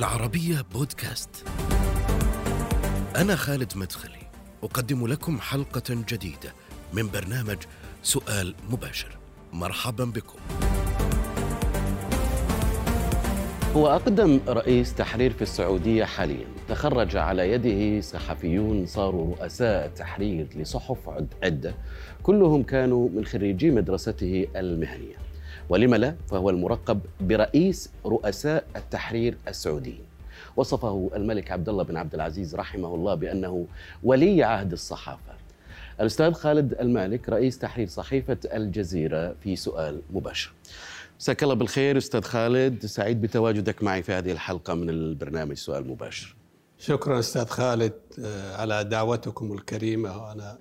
العربية بودكاست. أنا خالد مدخلي، أقدم لكم حلقة جديدة من برنامج سؤال مباشر. مرحبا بكم. هو أقدم رئيس تحرير في السعودية حاليا تخرج على يده صحفيون صاروا رؤساء تحرير لصحف عدة كلهم كانوا من خريجي مدرسته المهنية ولم لا؟ فهو المرقب برئيس رؤساء التحرير السعوديين وصفه الملك عبد الله بن عبد العزيز رحمه الله بأنه ولي عهد الصحافة. الأستاذ خالد المالك رئيس تحرير صحيفة الجزيرة في سؤال مباشر. مساك الله بالخير أستاذ خالد. سعيد بتواجدك معي في هذه الحلقة من البرنامج سؤال مباشر. شكرا أستاذ خالد آه، على دعوتكم الكريمة. وأنا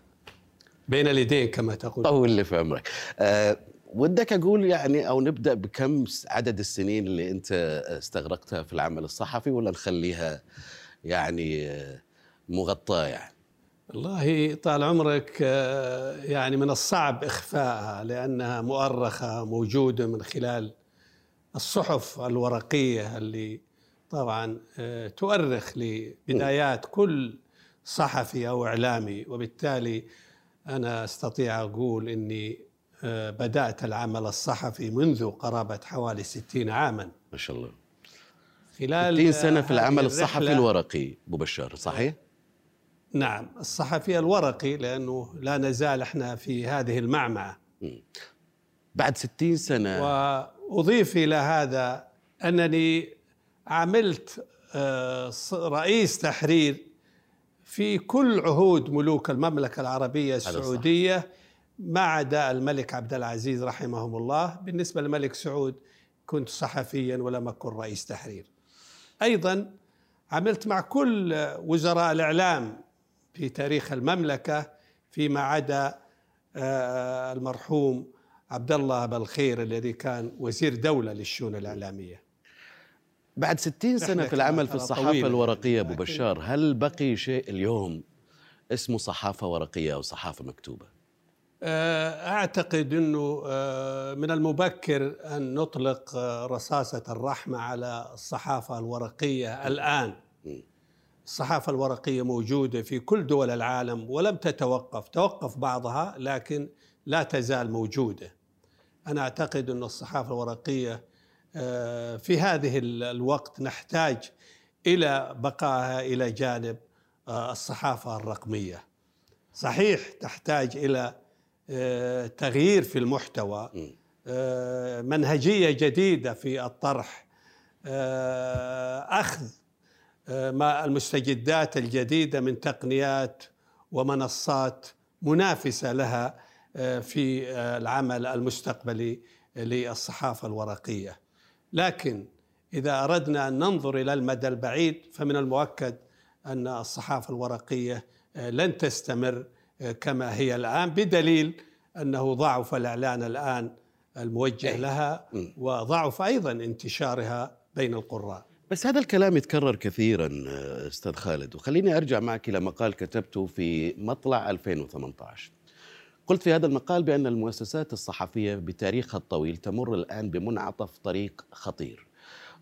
بين اليدين كما تقول. طول اللي في عمرك. أه ودك أقول يعني أو نبدأ بكم عدد السنين اللي أنت استغرقتها في العمل الصحفي ولا نخليها يعني مغطاة يعني؟ والله طال عمرك آه، يعني من الصعب اخفائها لأنها مؤرخة موجودة من خلال الصحف الورقية اللي طبعا آه، تؤرخ لبدايات كل صحفي أو إعلامي. وبالتالي أنا أستطيع أقول إني بدأت العمل الصحفي منذ قرابة حوالي 60 عاما. ما شاء الله. خلال 60 سنة في العمل الصحفي الورقي بشار صحيح؟ نعم الصحفي الورقي لأنه لا نزال إحنا في هذه المعمعة. بعد ستين سنة. وأضيف إلى هذا أنني عملت آه، رئيس تحرير في كل عهود ملوك المملكة العربية السعودية ما عدا الملك عبد العزيز رحمهم الله. بالنسبة للملك سعود كنت صحفيا ولم أكن رئيس تحرير. أيضا عملت مع كل وزراء الإعلام في تاريخ المملكة فيما عدا آه، المرحوم عبد الله بالخير الذي كان وزير دولة للشؤون الإعلامية. بعد ستين سنة في العمل في الصحافة الورقية أبو بشار هل بقي شيء اليوم اسمه صحافة ورقية أو صحافة مكتوبة؟ آه، أعتقد أنه آه، من المبكر أن نطلق رصاصة الرحمة على الصحافة الورقية الآن. الصحافة الورقية موجودة في كل دول العالم ولم تتوقف توقف بعضها لكن لا تزال موجودة. أنا أعتقد أن الصحافة الورقية آه، في هذه الوقت نحتاج إلى بقائها إلى جانب آه، الصحافة الرقمية. صحيح تحتاج إلى آه، تغيير في المحتوى منهجية جديدة في الطرح أخذ ما المستجدات الجديدة من تقنيات ومنصات منافسة لها آه، في آه، العمل المستقبلي للصحافة الورقية. لكن إذا أردنا أن ننظر إلى المدى البعيد فمن المؤكد أن الصحافة الورقية آه، لن تستمر كما هي الآن بدليل أنه ضعف الإعلان الآن الموجه لها وضعف أيضا انتشارها بين القراء. بس هذا الكلام يتكرر كثيرا أستاذ خالد وخليني أرجع معك إلى مقال كتبته في مطلع 2018 قلت في هذا المقال بأن المؤسسات الصحفية بتاريخها الطويل تمر الآن بمنعطف طريق خطير.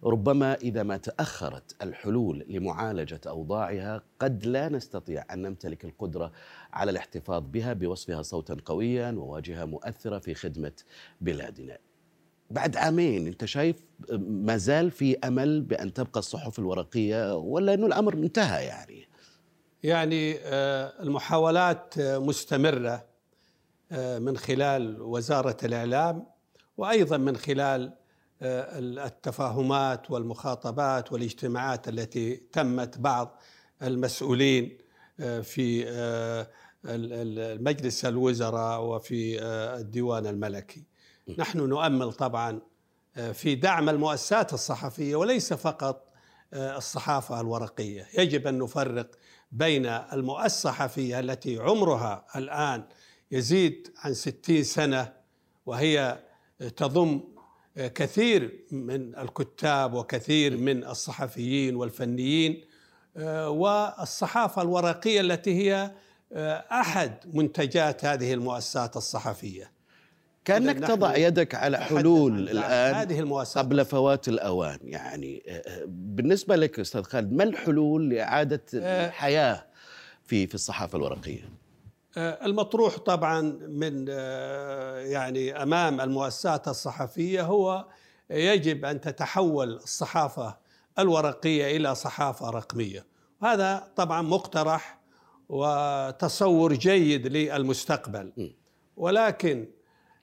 ربما إذا ما تأخرت الحلول لمعالجة أوضاعها قد لا نستطيع أن نمتلك القدرة على الاحتفاظ بها بوصفها صوتا قويا وواجهة مؤثرة في خدمة بلادنا. بعد عامين أنت شايف ما زال في أمل بأن تبقى الصحف الورقية ولا انه الأمر انتهى يعني؟ يعني آه، المحاولات مستمرة آه، من خلال وزارة الإعلام وأيضا من خلال التفاهمات والمخاطبات والاجتماعات التي تمت بعض المسؤولين في مجلس الوزراء وفي الديوان الملكي. نحن نؤمل طبعا آه، في دعم المؤسسات الصحفية وليس فقط آه، الصحافة الورقية، يجب أن نفرق بين المؤسسة الصحفية التي عمرها الآن يزيد عن ستين سنة وهي تضم آه، كثير من الكتاب وكثير من الصحفيين والفنيين والصحافة الورقية التي هي أحد منتجات هذه المؤسسات الصحفية. كأنك إذا تضع يدك على حلول الآن هذه المؤسسات قبل فوات الأوان يعني آه، بالنسبة لك أستاذ خالد ما الحلول لإعادة آه. الحياة في في الصحافة الورقية آه، المطروح طبعا من آه، يعني أمام المؤسسات الصحفية هو يجب أن تتحول الصحافة الورقية إلى صحافة رقمية. هذا طبعا مقترح وتصور جيد للمستقبل. ولكن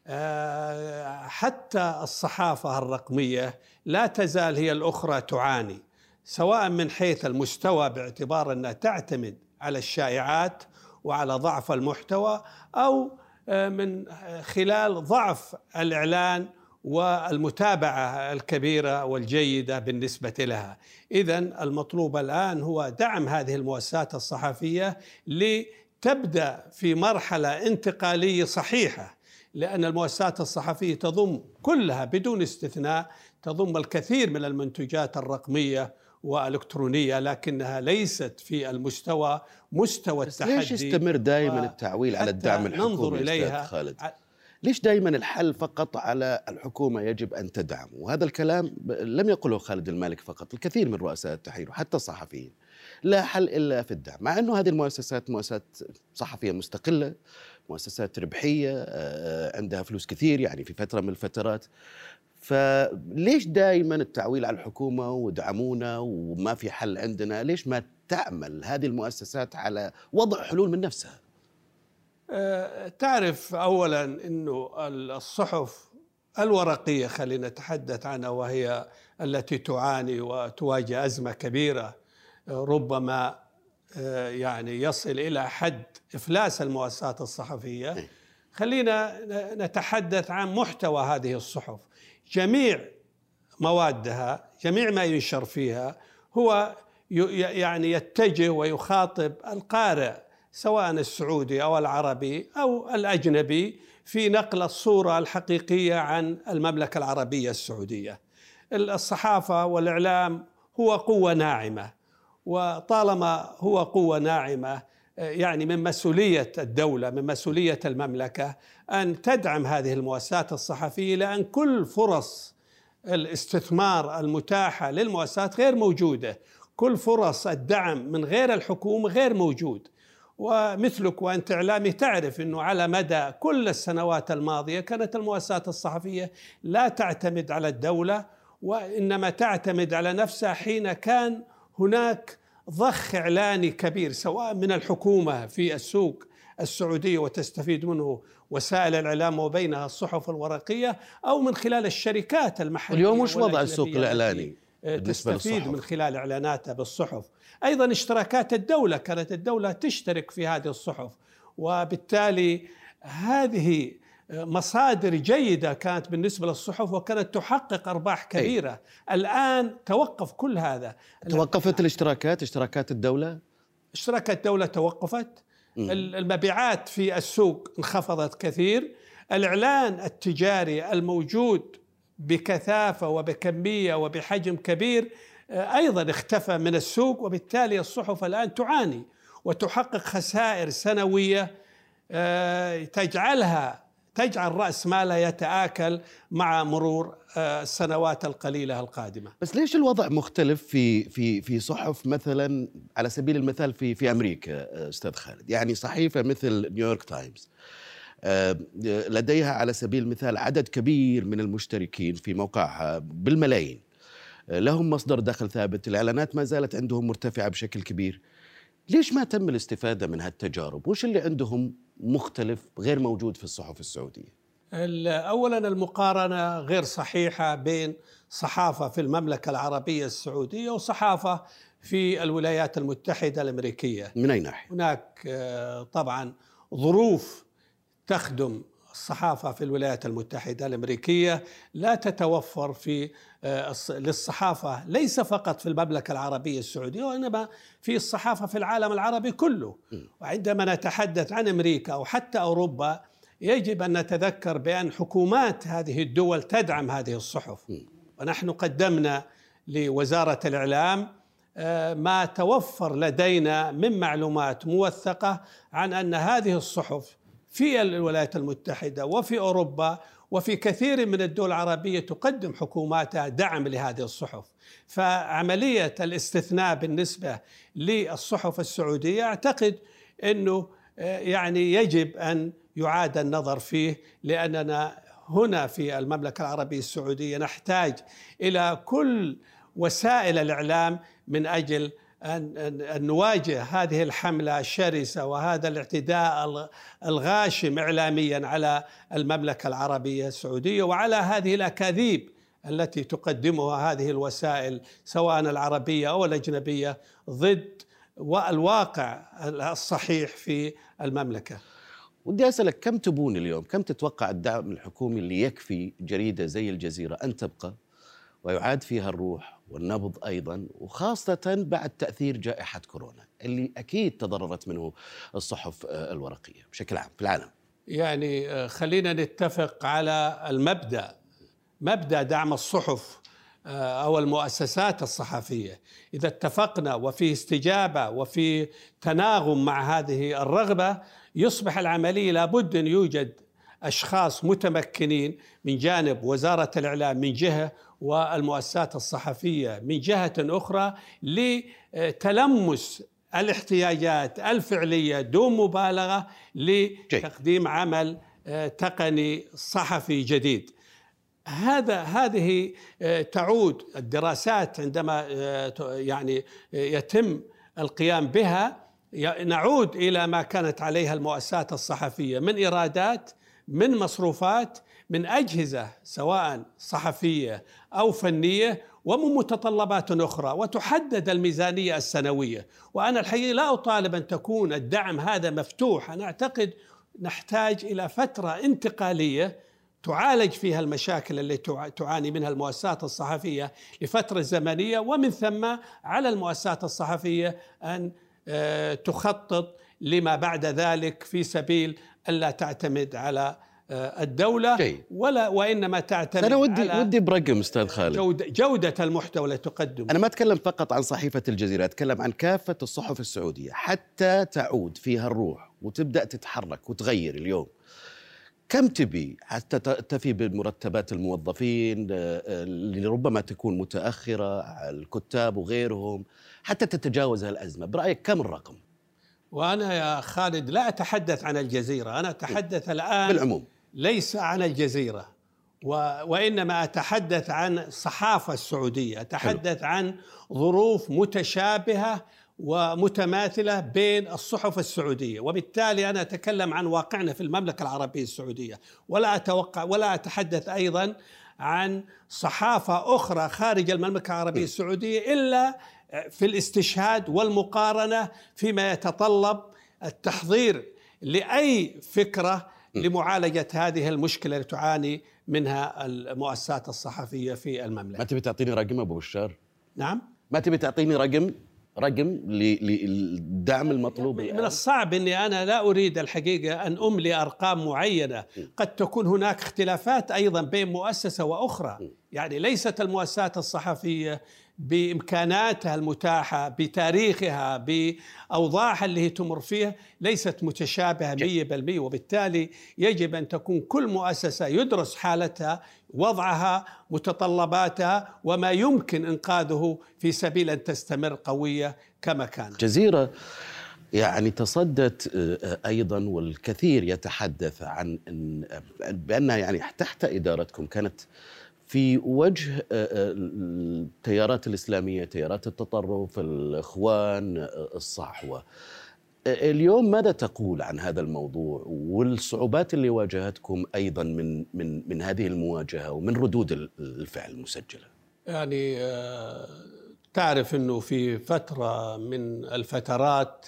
آه، حتى الصحافة الرقمية لا تزال هي الأخرى تعاني سواء من حيث المستوى باعتبار أنها تعتمد على الشائعات وعلى ضعف المحتوى أو آه، من خلال ضعف الإعلان والمتابعة الكبيرة والجيدة بالنسبة لها. اذا المطلوب الآن هو دعم هذه المؤسسات الصحفية لتبدأ في مرحلة انتقالية صحيحة لأن المؤسسات الصحفية تضم كلها بدون استثناء تضم الكثير من المنتجات الرقمية والالكترونيه لكنها ليست في المستوى مستوى بس التحدي ليش يستمر دائما التعويل على الدعم ننظر الحكومي إليها. أستاذ خالد ليش دائما الحل فقط على الحكومة يجب أن تدعم؟ وهذا الكلام لم يقله خالد المالك فقط الكثير من رؤساء التحرير وحتى الصحفيين. لا حل إلا في الدعم مع إنه هذه المؤسسات مؤسسات صحفية مستقلة مؤسسات ربحية آه، عندها فلوس كثير يعني في فترة من الفترات. فليش دائما التعويل على الحكومة ودعمونا وما في حل عندنا؟ ليش ما تعمل هذه المؤسسات على وضع حلول من نفسها؟ آه، تعرف اولا إنه الصحف الورقية خلينا نتحدث عنها وهي التي تعاني وتواجه أزمة كبيرة ربما آه، يعني يصل إلى حد إفلاس المؤسسات الصحفية. خلينا ن- نتحدث عن محتوى هذه الصحف. جميع موادها جميع ما ينشر فيها هو يعني يتجه ويخاطب القارئ سواء السعودي أو العربي أو الأجنبي في نقل الصورة الحقيقية عن المملكة العربية السعودية. الصحافة والإعلام هو قوة ناعمة وطالما هو قوة ناعمة يعني من مسؤولية الدولة من مسؤولية المملكة أن تدعم هذه المؤسسات الصحفية لأن كل فرص الاستثمار المتاحة للمؤسسات غير موجودة. كل فرص الدعم من غير الحكومة غير موجود. ومثلك وأنت إعلامي تعرف إنه على مدى كل السنوات الماضية كانت المؤسسات الصحفية لا تعتمد على الدولة وإنما تعتمد على نفسها حين كان هناك ضخ إعلاني كبير سواء من الحكومة في السوق السعودية وتستفيد منه وسائل الإعلام وبينها الصحف الورقية أو من خلال الشركات المحلية اليوم وش وضع السوق الإعلاني بالنسبة تستفيد من خلال اعلاناتها بالصحف. أيضا اشتراكات الدولة كانت الدولة تشترك في هذه الصحف وبالتالي هذه مصادر جيدة كانت بالنسبة للصحف وكانت تحقق أرباح كبيرة. الآن توقف كل هذا. توقفت الاشتراكات اشتراكات الدولة؟ اشتراكات الدولة توقفت. المبيعات في السوق انخفضت كثير. الإعلان التجاري الموجود بكثافة وبكمية وبحجم كبير آه، أيضا اختفى من السوق وبالتالي الصحف الآن تعاني وتحقق خسائر سنوية آه، تجعلها تجعل رأس مالها يتآكل مع مرور آه، السنوات القليلة القادمة. بس ليش الوضع مختلف في في في صحف مثلا على سبيل المثال في في أمريكا أستاذ خالد؟ يعني صحيفة مثل نيويورك تايمز آه، لديها على سبيل المثال عدد كبير من المشتركين في موقعها بالملايين آه، لهم مصدر دخل ثابت. الإعلانات ما زالت عندهم مرتفعة بشكل كبير. ليش ما تم الاستفادة من هالتجارب؟ وش اللي عندهم مختلف غير موجود في الصحف السعودية؟ ال- اولا المقارنة غير صحيحة بين صحافة في المملكة العربية السعودية وصحافة في الولايات المتحدة الأمريكية. من أي ناحية؟ هناك آه، طبعا ظروف تخدم الصحافة في الولايات المتحدة الأمريكية لا تتوفر في آه، للصحافة ليس فقط في المملكة العربية السعودية وإنما في الصحافة في العالم العربي كله. وعندما نتحدث عن أمريكا أو حتى أوروبا يجب أن نتذكر بأن حكومات هذه الدول تدعم هذه الصحف. ونحن قدمنا لوزارة الإعلام آه، ما توفر لدينا من معلومات موثقة عن أن هذه الصحف في الولايات المتحدة وفي أوروبا وفي كثير من الدول العربية تقدم حكوماتها دعم لهذه الصحف. فعملية الاستثناء بالنسبة للصحف السعودية أعتقد إنه آه، يعني يجب أن يعاد النظر فيه لأننا هنا في المملكة العربية السعودية نحتاج إلى كل وسائل الإعلام من أجل أن, أن نواجه هذه الحملة الشرسة وهذا الاعتداء الغاشم إعلاميا على المملكة العربية السعودية وعلى هذه الأكاذيب التي تقدمها هذه الوسائل سواء العربية أو الأجنبية ضد الواقع الصحيح في المملكة. ودي أسألك كم تبون اليوم؟ كم تتوقع الدعم الحكومي اللي يكفي جريدة زي الجزيرة أن تبقى ويعاد فيها الروح؟ والنبض أيضا وخاصة بعد تأثير جائحة كورونا اللي أكيد تضررت منه الصحف آه، الورقية بشكل عام في العالم. يعني آه، خلينا نتفق على المبدأ مبدأ دعم الصحف آه، أو المؤسسات الصحفية إذا اتفقنا وفي استجابة وفي تناغم مع هذه الرغبة يصبح العملية لابد أن يوجد أشخاص متمكنين من جانب وزارة الإعلام من جهة والمؤسسات الصحفية من جهة أخرى لتلمس الاحتياجات الفعلية دون مبالغة لتقديم عمل آه، تقني صحفي جديد. هذا هذه آه، تعود الدراسات عندما آه، يعني يتم القيام بها نعود إلى ما كانت عليها المؤسسات الصحفية من إيرادات من مصروفات من أجهزة سواء صحفية أو فنية ومن متطلبات أخرى وتحدد الميزانية السنوية. وأنا الحقيقة لا أطالب أن تكون الدعم هذا مفتوح. أنا أعتقد نحتاج إلى فترة انتقالية تعالج فيها المشاكل التي تعاني منها المؤسسات الصحفية لفترة زمنية ومن ثم على المؤسسات الصحفية أن آه، تخطط لما بعد ذلك في سبيل ألا تعتمد على آه، الدولة جي. ولا وإنما تعتمد أنا ودي على ودي برقم أستاذ خالد. جودة, جودة المحتوى التي تقدم أنا ما أتكلم فقط عن صحيفة الجزيرة أتكلم عن كافة الصحف السعودية. حتى تعود فيها الروح وتبدأ تتحرك وتغير اليوم. كم تبي حتى تفي بمرتبات الموظفين آه، آه، اللي ربما تكون متأخرة الكتاب وغيرهم حتى تتجاوز هالأزمة. برأيك كم الرقم؟ وأنا يا خالد لا أتحدث عن الجزيرة أنا أتحدث الآن بالعموم ليس عن الجزيرة و... وإنما أتحدث عن الصحافة السعودية أتحدث حلو. عن ظروف متشابهة ومتماثلة بين الصحف السعودية وبالتالي أنا أتكلم عن واقعنا في المملكة العربية السعودية ولا أتوقع ولا أتحدث أيضا عن صحافة أخرى خارج المملكة العربية السعودية إلا في الاستشهاد والمقارنة فيما يتطلب التحضير لأي فكرة لمعالجة هذه المشكلة التي تعاني منها المؤسسات الصحفية في المملكة. ما تبي تعطيني رقم أبو بشار؟ نعم. ما تبي تعطيني رقم؟ رقم للدعم المطلوب من الآن. الصعب إني أنا لا أريد الحقيقة أن أملي أرقام معينة، قد تكون هناك اختلافات أيضا بين مؤسسة وأخرى، يعني ليست المؤسسات الصحفية بإمكاناتها المتاحة بتاريخها بأوضاعها اللي هي تمر فيها ليست متشابهة 100% وبالتالي يجب أن تكون كل مؤسسة يدرس حالتها وضعها متطلباتها وما يمكن إنقاذه في سبيل أن تستمر قوية كما كانت. جزيرة يعني تصدت آه، أيضا والكثير يتحدث عن بأنها يعني تحت إدارتكم. كانت في وجه آه، آه، التيارات الإسلامية، تيارات التطرف، الإخوان، آه، الصحوة. اليوم ماذا تقول عن هذا الموضوع والصعوبات اللي واجهتكم أيضا من من من هذه المواجهة ومن ردود الفعل المسجلة؟ يعني تعرف إنه في فترة من الفترات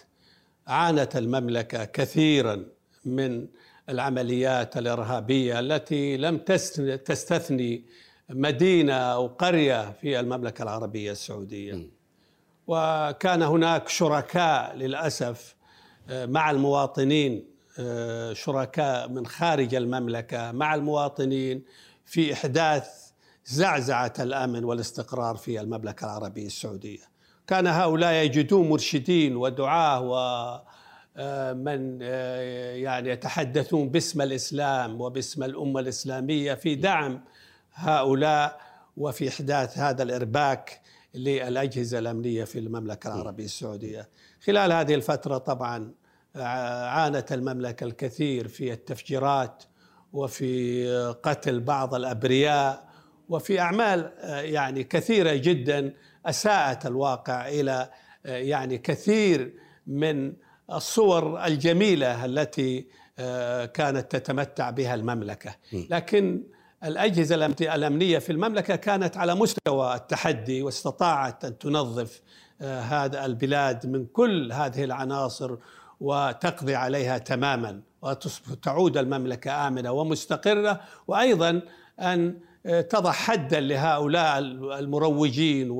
عانت المملكة كثيرا من العمليات الإرهابية التي لم تستثني مدينة أو قرية في المملكة العربية السعودية. وكان هناك شركاء للأسف آه، مع المواطنين آه، شركاء من خارج المملكة مع المواطنين في إحداث زعزعة الأمن والاستقرار في المملكة العربية السعودية. كان هؤلاء يجدون مرشدين ودعاة آه، من آه، يعني يتحدثون باسم الإسلام وباسم الأمة الإسلامية في دعم هؤلاء وفي إحداث هذا الإرباك للأجهزة الأمنية في المملكة العربية السعودية. خلال هذه الفترة طبعا عانت المملكة الكثير في التفجيرات وفي قتل بعض الأبرياء وفي أعمال يعني كثيرة جدا أساءت الواقع إلى يعني كثير من الصور الجميلة التي كانت تتمتع بها المملكة. لكن الأجهزة الأمنية في المملكة كانت على مستوى التحدي واستطاعت أن تنظف هذا البلاد من كل هذه العناصر وتقضي عليها تماما وتعود المملكة آمنة ومستقرة وأيضا أن تضع حدا لهؤلاء المروجين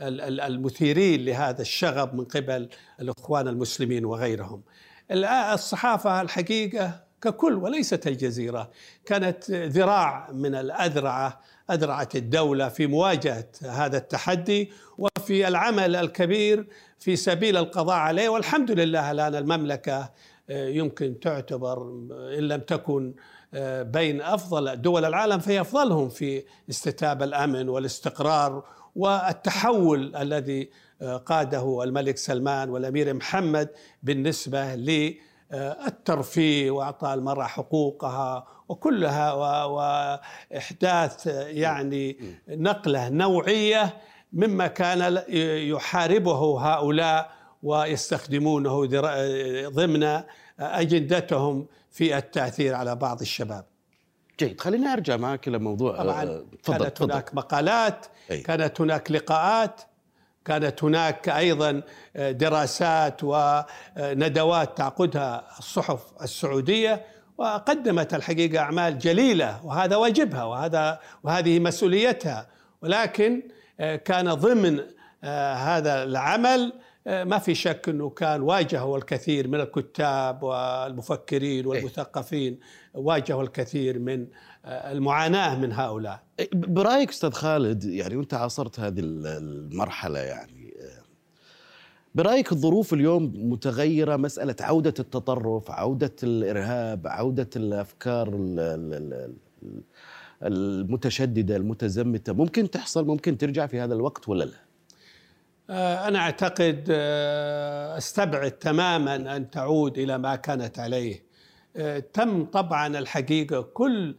والمثيرين لهذا الشغب من قبل الإخوان المسلمين وغيرهم. الصحافة الحقيقة ككل وليست الجزيرة. كانت ذراع من الاذرعه أذرعة الدولة في مواجهة هذا التحدي وفي العمل الكبير في سبيل القضاء عليه. والحمد لله الآن المملكة يمكن تعتبر إن لم تكن بين أفضل دول العالم فهي أفضلهم في استتاب الأمن والاستقرار والتحول الذي قاده الملك سلمان والأمير محمد بالنسبة للترفيه واعطاء المرأة حقوقها وكلها وإحداث يعني نقلة نوعية مما كان يحاربه هؤلاء ويستخدمونه ضمن أجندتهم في التأثير على بعض الشباب. جيد خليني أرجع معك إلى موضوع طبعا كانت. هناك مقالات أي. كانت هناك لقاءات كانت هناك أيضا دراسات وندوات تعقدها الصحف السعودية وقدمت الحقيقة أعمال جليلة وهذا واجبها وهذا وهذه مسؤوليتها. ولكن كان ضمن هذا العمل ما في شك إنه كان واجهوا الكثير من الكتاب والمفكرين والمثقفين واجهوا الكثير من المعاناة من هؤلاء. برأيك أستاذ خالد يعني وأنت عاصرت هذه المرحلة يعني برأيك الظروف اليوم متغيرة؟ مسألة عودة التطرف عودة الإرهاب عودة الأفكار المتشددة المتزمتة ممكن تحصل ممكن ترجع في هذا الوقت ولا لا؟ أنا أعتقد أستبعد تماما أن تعود إلى ما كانت عليه. تم طبعا الحقيقة كل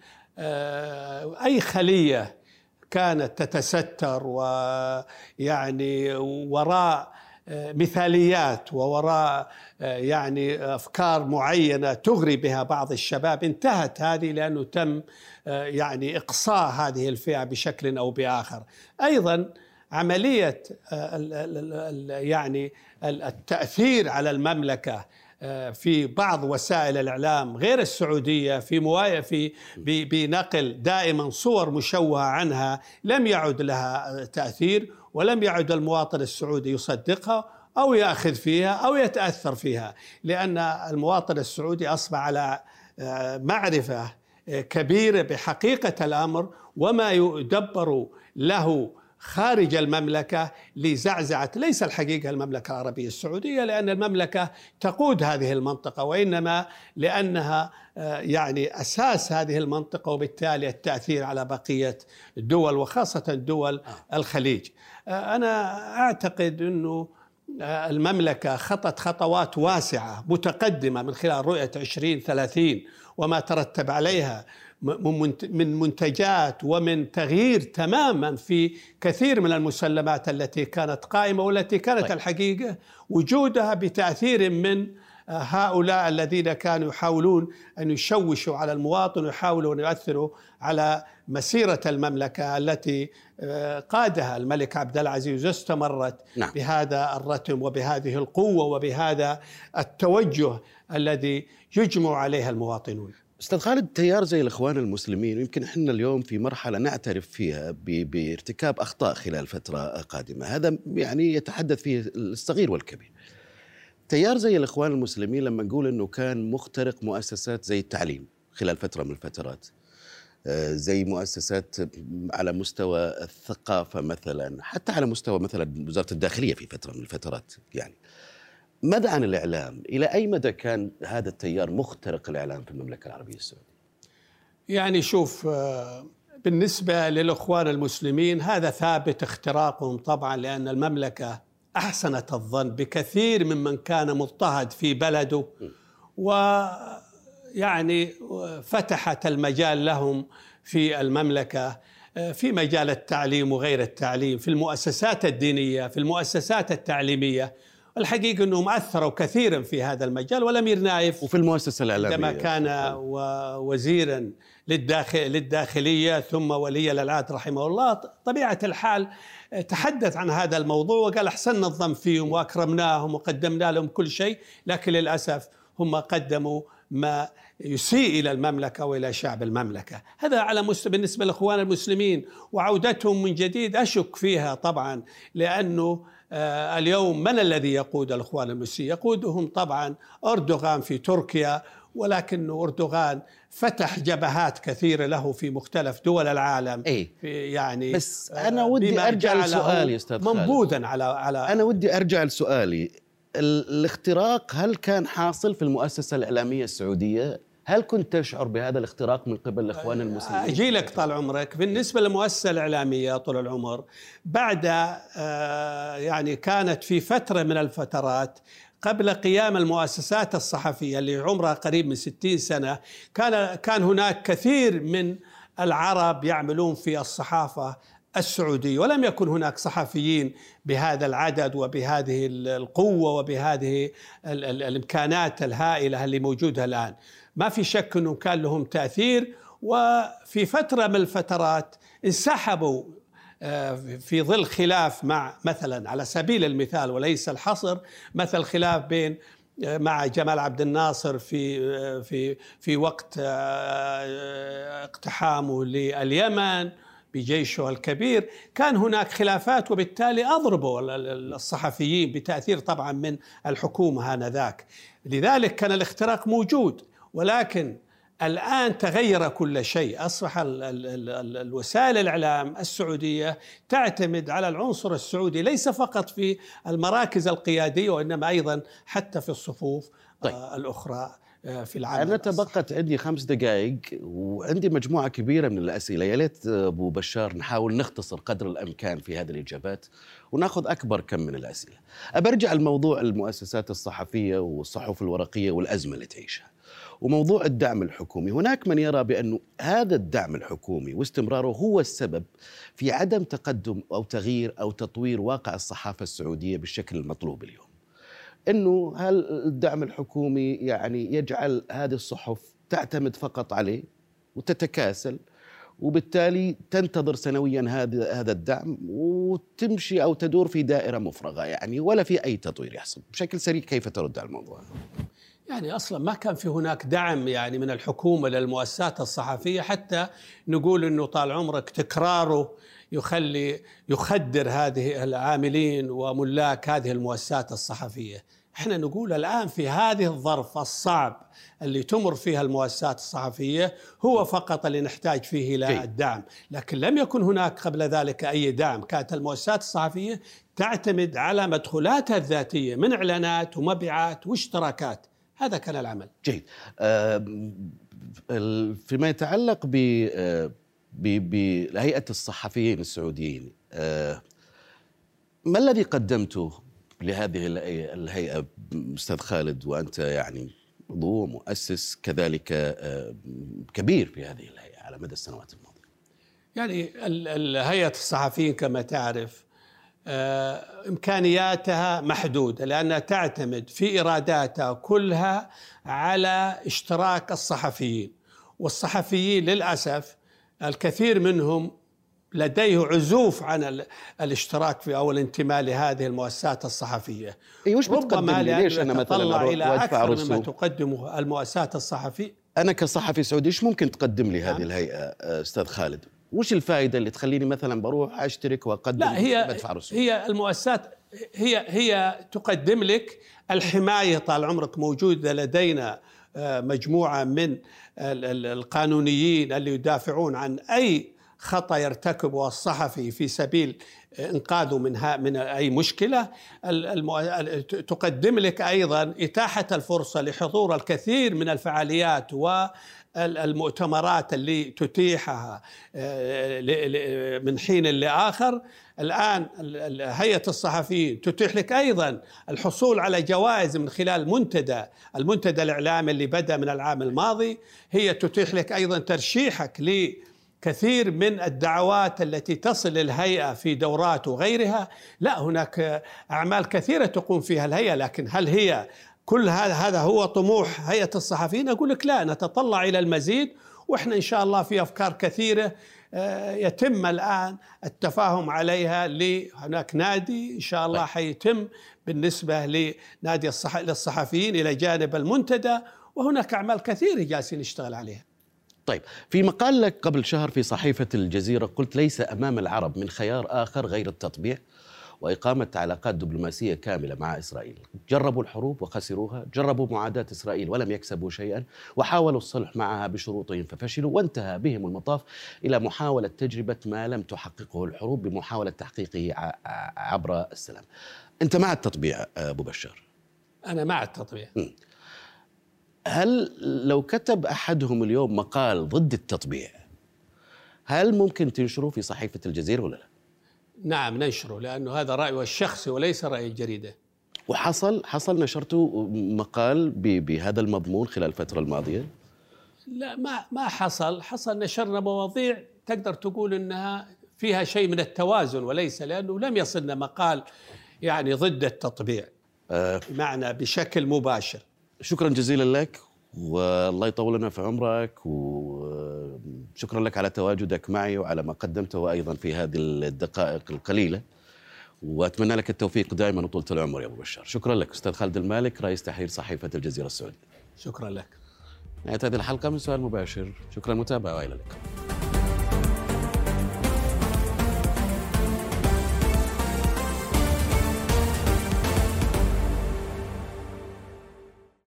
أي خلية كانت تتستر ويعني وراء مثاليات ووراء يعني أفكار معينة تغري بها بعض الشباب انتهت هذه لأنه تم يعني إقصاء هذه الفئة بشكل أو بآخر. أيضا عملية يعني التأثير على المملكة في بعض وسائل الإعلام غير السعودية في موايا في بنقل دائما صور مشوهة عنها لم يعد لها تأثير ولم يعد المواطن السعودي يصدقها أو يأخذ فيها أو يتأثر فيها لأن المواطن السعودي أصبح على معرفة كبيرة بحقيقة الأمر وما يدبر له خارج المملكة لزعزعة ليس الحقيقة المملكة العربية السعودية لأن المملكة تقود هذه المنطقة وإنما لأنها يعني أساس هذه المنطقة وبالتالي التأثير على بقية الدول وخاصة دول الخليج. أنا أعتقد أنه المملكة خطت خطوات واسعة متقدمة من خلال رؤية 2030 وما ترتب عليها من منتجات ومن تغيير تماما في كثير من المسلمات التي كانت قائمة والتي كانت طيب. الحقيقة وجودها بتأثير من هؤلاء الذين كانوا يحاولون أن يشوشوا على المواطن ويحاولوا أن يؤثروا على مسيرة المملكة التي قادها الملك عبد العزيز واستمرت نعم. بهذا الرتم وبهذه القوة وبهذا التوجه الذي يجمع عليها المواطنون. أستاذ خالد تيار زي الإخوان المسلمين يمكن إحنا اليوم في مرحلة نعترف فيها بارتكاب أخطاء خلال فترة قادمة. هذا يعني يتحدث فيه الصغير والكبير. تيار زي الإخوان المسلمين لما نقول إنه كان مخترق مؤسسات زي التعليم خلال فترة من الفترات زي مؤسسات على مستوى الثقافة مثلا حتى على مستوى مثلا وزارة الداخلية في فترة من الفترات يعني. ماذا عن الإعلام؟ إلى أي مدى كان هذا التيار مخترق الإعلام في المملكة العربية السعودية؟ يعني شوف آه، بالنسبة للإخوان المسلمين هذا ثابت اختراقهم طبعا لأن المملكة أحسنت الظن بكثير ممن كان مضطهد في بلده ويعني فتحت المجال لهم في المملكة آه، في مجال التعليم وغير التعليم في المؤسسات الدينية في المؤسسات التعليمية الحقيقة أنهم أثروا كثيرا في هذا المجال والأمير نايف وفي المؤسسة الإعلامية. عندما كان وزيرا للداخل للداخلية ثم ولي الألعاد رحمه الله طبيعة الحال تحدث عن هذا الموضوع وقال أحسننا الظن فيهم وأكرمناهم وقدمنا لهم كل شيء لكن للأسف هم قدموا ما يسيء إلى المملكة وإلى شعب المملكة، هذا على مستوى بالنسبة للاخوان المسلمين وعودتهم من جديد أشك فيها طبعا لأنه آه، اليوم من الذي يقود الإخوان المسلمين؟ يقودهم طبعا أردوغان في تركيا ولكن أردوغان فتح جبهات كثيرة له في مختلف دول العالم أي. في يعني بس أنا ودي أرجع لسؤالي أستاذ منبوذا على على أنا ودي أرجع لسؤالي الاختراق هل كان حاصل في المؤسسة الإعلامية السعودية هل كنت تشعر بهذا الاختراق من قبل الاخوان المسلمين؟ أجي لك طال عمرك، بالنسبة للمؤسسه الإعلامية طول العمر بعد آه، يعني كانت في فترة من الفترات قبل قيام المؤسسات الصحفية اللي عمرها قريب من 60 سنة كان كان هناك كثير من العرب يعملون في الصحافة السعودية ولم يكن هناك صحفيين بهذا العدد وبهذه القوة وبهذه الإمكانات الهائلة اللي موجودة الآن ما في شك إنه كان لهم تأثير وفي فترة من الفترات انسحبوا آه، في ظل خلاف مع مثلا على سبيل المثال وليس الحصر مثل خلاف بين آه، مع جمال عبد الناصر في آه، في في وقت اقتحامه لليمن بجيشه الكبير كان هناك خلافات وبالتالي أضربوا الصحفيين بتأثير طبعا من الحكومة آنذاك. لذلك كان الاختراق موجود. ولكن الآن تغير كل شيء. أصبح الوسائل الإعلام السعودية تعتمد على العنصر السعودي ليس فقط في المراكز القيادية وإنما أيضا حتى في الصفوف طيب. آه، الأخرى آه، في العالم أنا تبقت عندي خمس دقائق وعندي مجموعة كبيرة من الأسئلة. يا ليت أبو بشار نحاول نختصر قدر الأمكان في هذه الإجابات ونأخذ أكبر كم من الأسئلة. أبرجع الموضوع المؤسسات الصحفية والصحف الورقية والأزمة اللي تعيشها وموضوع الدعم الحكومي. هناك من يرى بأن هذا الدعم الحكومي واستمراره هو السبب في عدم تقدم أو تغيير أو تطوير واقع الصحافة السعودية بالشكل المطلوب اليوم. أنه هل الدعم الحكومي يعني يجعل هذه الصحف تعتمد فقط عليه وتتكاسل وبالتالي تنتظر سنويا هذا هذا الدعم وتمشي أو تدور في دائرة مفرغة يعني ولا في أي تطوير يحصل؟ بشكل سريع كيف ترد على الموضوع؟ يعني أصلا ما كان في هناك دعم يعني من الحكومة للمؤسسات الصحفية حتى نقول إنه طال عمرك تكراره يخلي يخدر هذه العاملين وملاك هذه المؤسسات الصحفية. إحنا نقول الآن في هذه الظرف الصعب اللي تمر فيها المؤسسات الصحفية هو فقط اللي نحتاج فيه إلى الدعم، لكن لم يكن هناك قبل ذلك أي دعم، كانت المؤسسات الصحفية تعتمد على مدخولاتها الذاتية من إعلانات ومبيعات واشتراكات، هذا كان العمل. جيد. فيما يتعلق ب بهيئة الصحفيين السعوديين ما الذي قدمته لهذه الهيئة؟ أستاذ خالد وأنت يعني عضو مؤسس كذلك كبير في هذه الهيئة على مدى السنوات الماضية. يعني هيئة الصحفيين كما تعرف آه، إمكانياتها محدودة لأنها تعتمد في ايراداتها كلها على اشتراك الصحفيين والصحفيين للأسف الكثير منهم لديه عزوف عن الاشتراك في أو الانتماء لهذه المؤسسات الصحفية. اي وش بتقدم لي؟ ليش أنا مثلا إلى أكثر مما تقدمه المؤسسات الصحفيه؟ أنا كصحفي سعودي إيش ممكن تقدم لي هذه نعم. الهيئة أستاذ خالد؟ وش الفائدة اللي تخليني مثلا بروح أشترك وأقدم لا هي بدفع رسوم؟ هي المؤسسات هي هي تقدم لك الحماية طال عمرك موجودة لدينا آه، مجموعة من القانونيين اللي يدافعون عن أي خطأ يرتكبه الصحفي في سبيل إنقاذه من من أي مشكلة. تقدم لك أيضا إتاحة الفرصة لحضور الكثير من الفعاليات و المؤتمرات اللي تتيحها آه، من حين لآخر. الآن هيئة الصحفيين تتيح لك أيضا الحصول على جوائز من خلال المنتدى المنتدى الإعلامي اللي بدأ من العام الماضي. هي تتيح لك أيضا ترشيحك لكثير من الدعوات التي تصل الهيئة في دورات وغيرها. لا هناك أعمال كثيرة تقوم فيها الهيئة لكن هل هي كل هذا هذا هو طموح هيئة الصحفيين أقول لك لا نتطلع إلى المزيد وإحنا إن شاء الله في أفكار كثيرة آه، يتم الآن التفاهم عليها لهناك نادي إن شاء الله طيب. حيتم بالنسبة لنادي الصح... للصحفيين إلى جانب المنتدى وهناك أعمال كثيرة جالسين نشتغل عليها. طيب في مقال لك قبل شهر في صحيفة الجزيرة قلت ليس أمام العرب من خيار آخر غير التطبيع وإقامة علاقات دبلوماسية كاملة مع إسرائيل. جربوا الحروب وخسروها جربوا معاداة إسرائيل ولم يكسبوا شيئا وحاولوا الصلح معها بشروطهم ففشلوا وانتهى بهم المطاف إلى محاولة تجربة ما لم تحققه الحروب بمحاولة تحقيقه عبر السلام. أنت مع التطبيع أبو بشار أنا مع التطبيع. هل لو كتب أحدهم اليوم مقال ضد التطبيع هل ممكن تنشره في صحيفة الجزيرة ولا لا؟ نعم ننشره لأنه هذا رأيه الشخصي وليس رأي الجريدة وحصل حصل نشرته مقال بهذا المضمون خلال الفترة الماضية؟ لا ما ما حصل، حصل نشرنا مواضيع تقدر تقول إنها فيها شيء من التوازن وليس لأنه لم يصلنا مقال يعني ضد التطبيع. آه. معنى بشكل مباشر. شكرا جزيلا لك والله يطول لنا في عمرك وشكرا لك على تواجدك معي وعلى ما قدمته أيضا في هذه الدقائق القليلة وأتمنى لك التوفيق دائما وطولة العمر يا أبو بشار. شكرا لك أستاذ خالد المالك رئيس تحرير صحيفة الجزيرة السعودية. شكرا لك. نهاية هذه الحلقة من سؤال مباشر. شكرا للمتابعة وإلى اللقاء.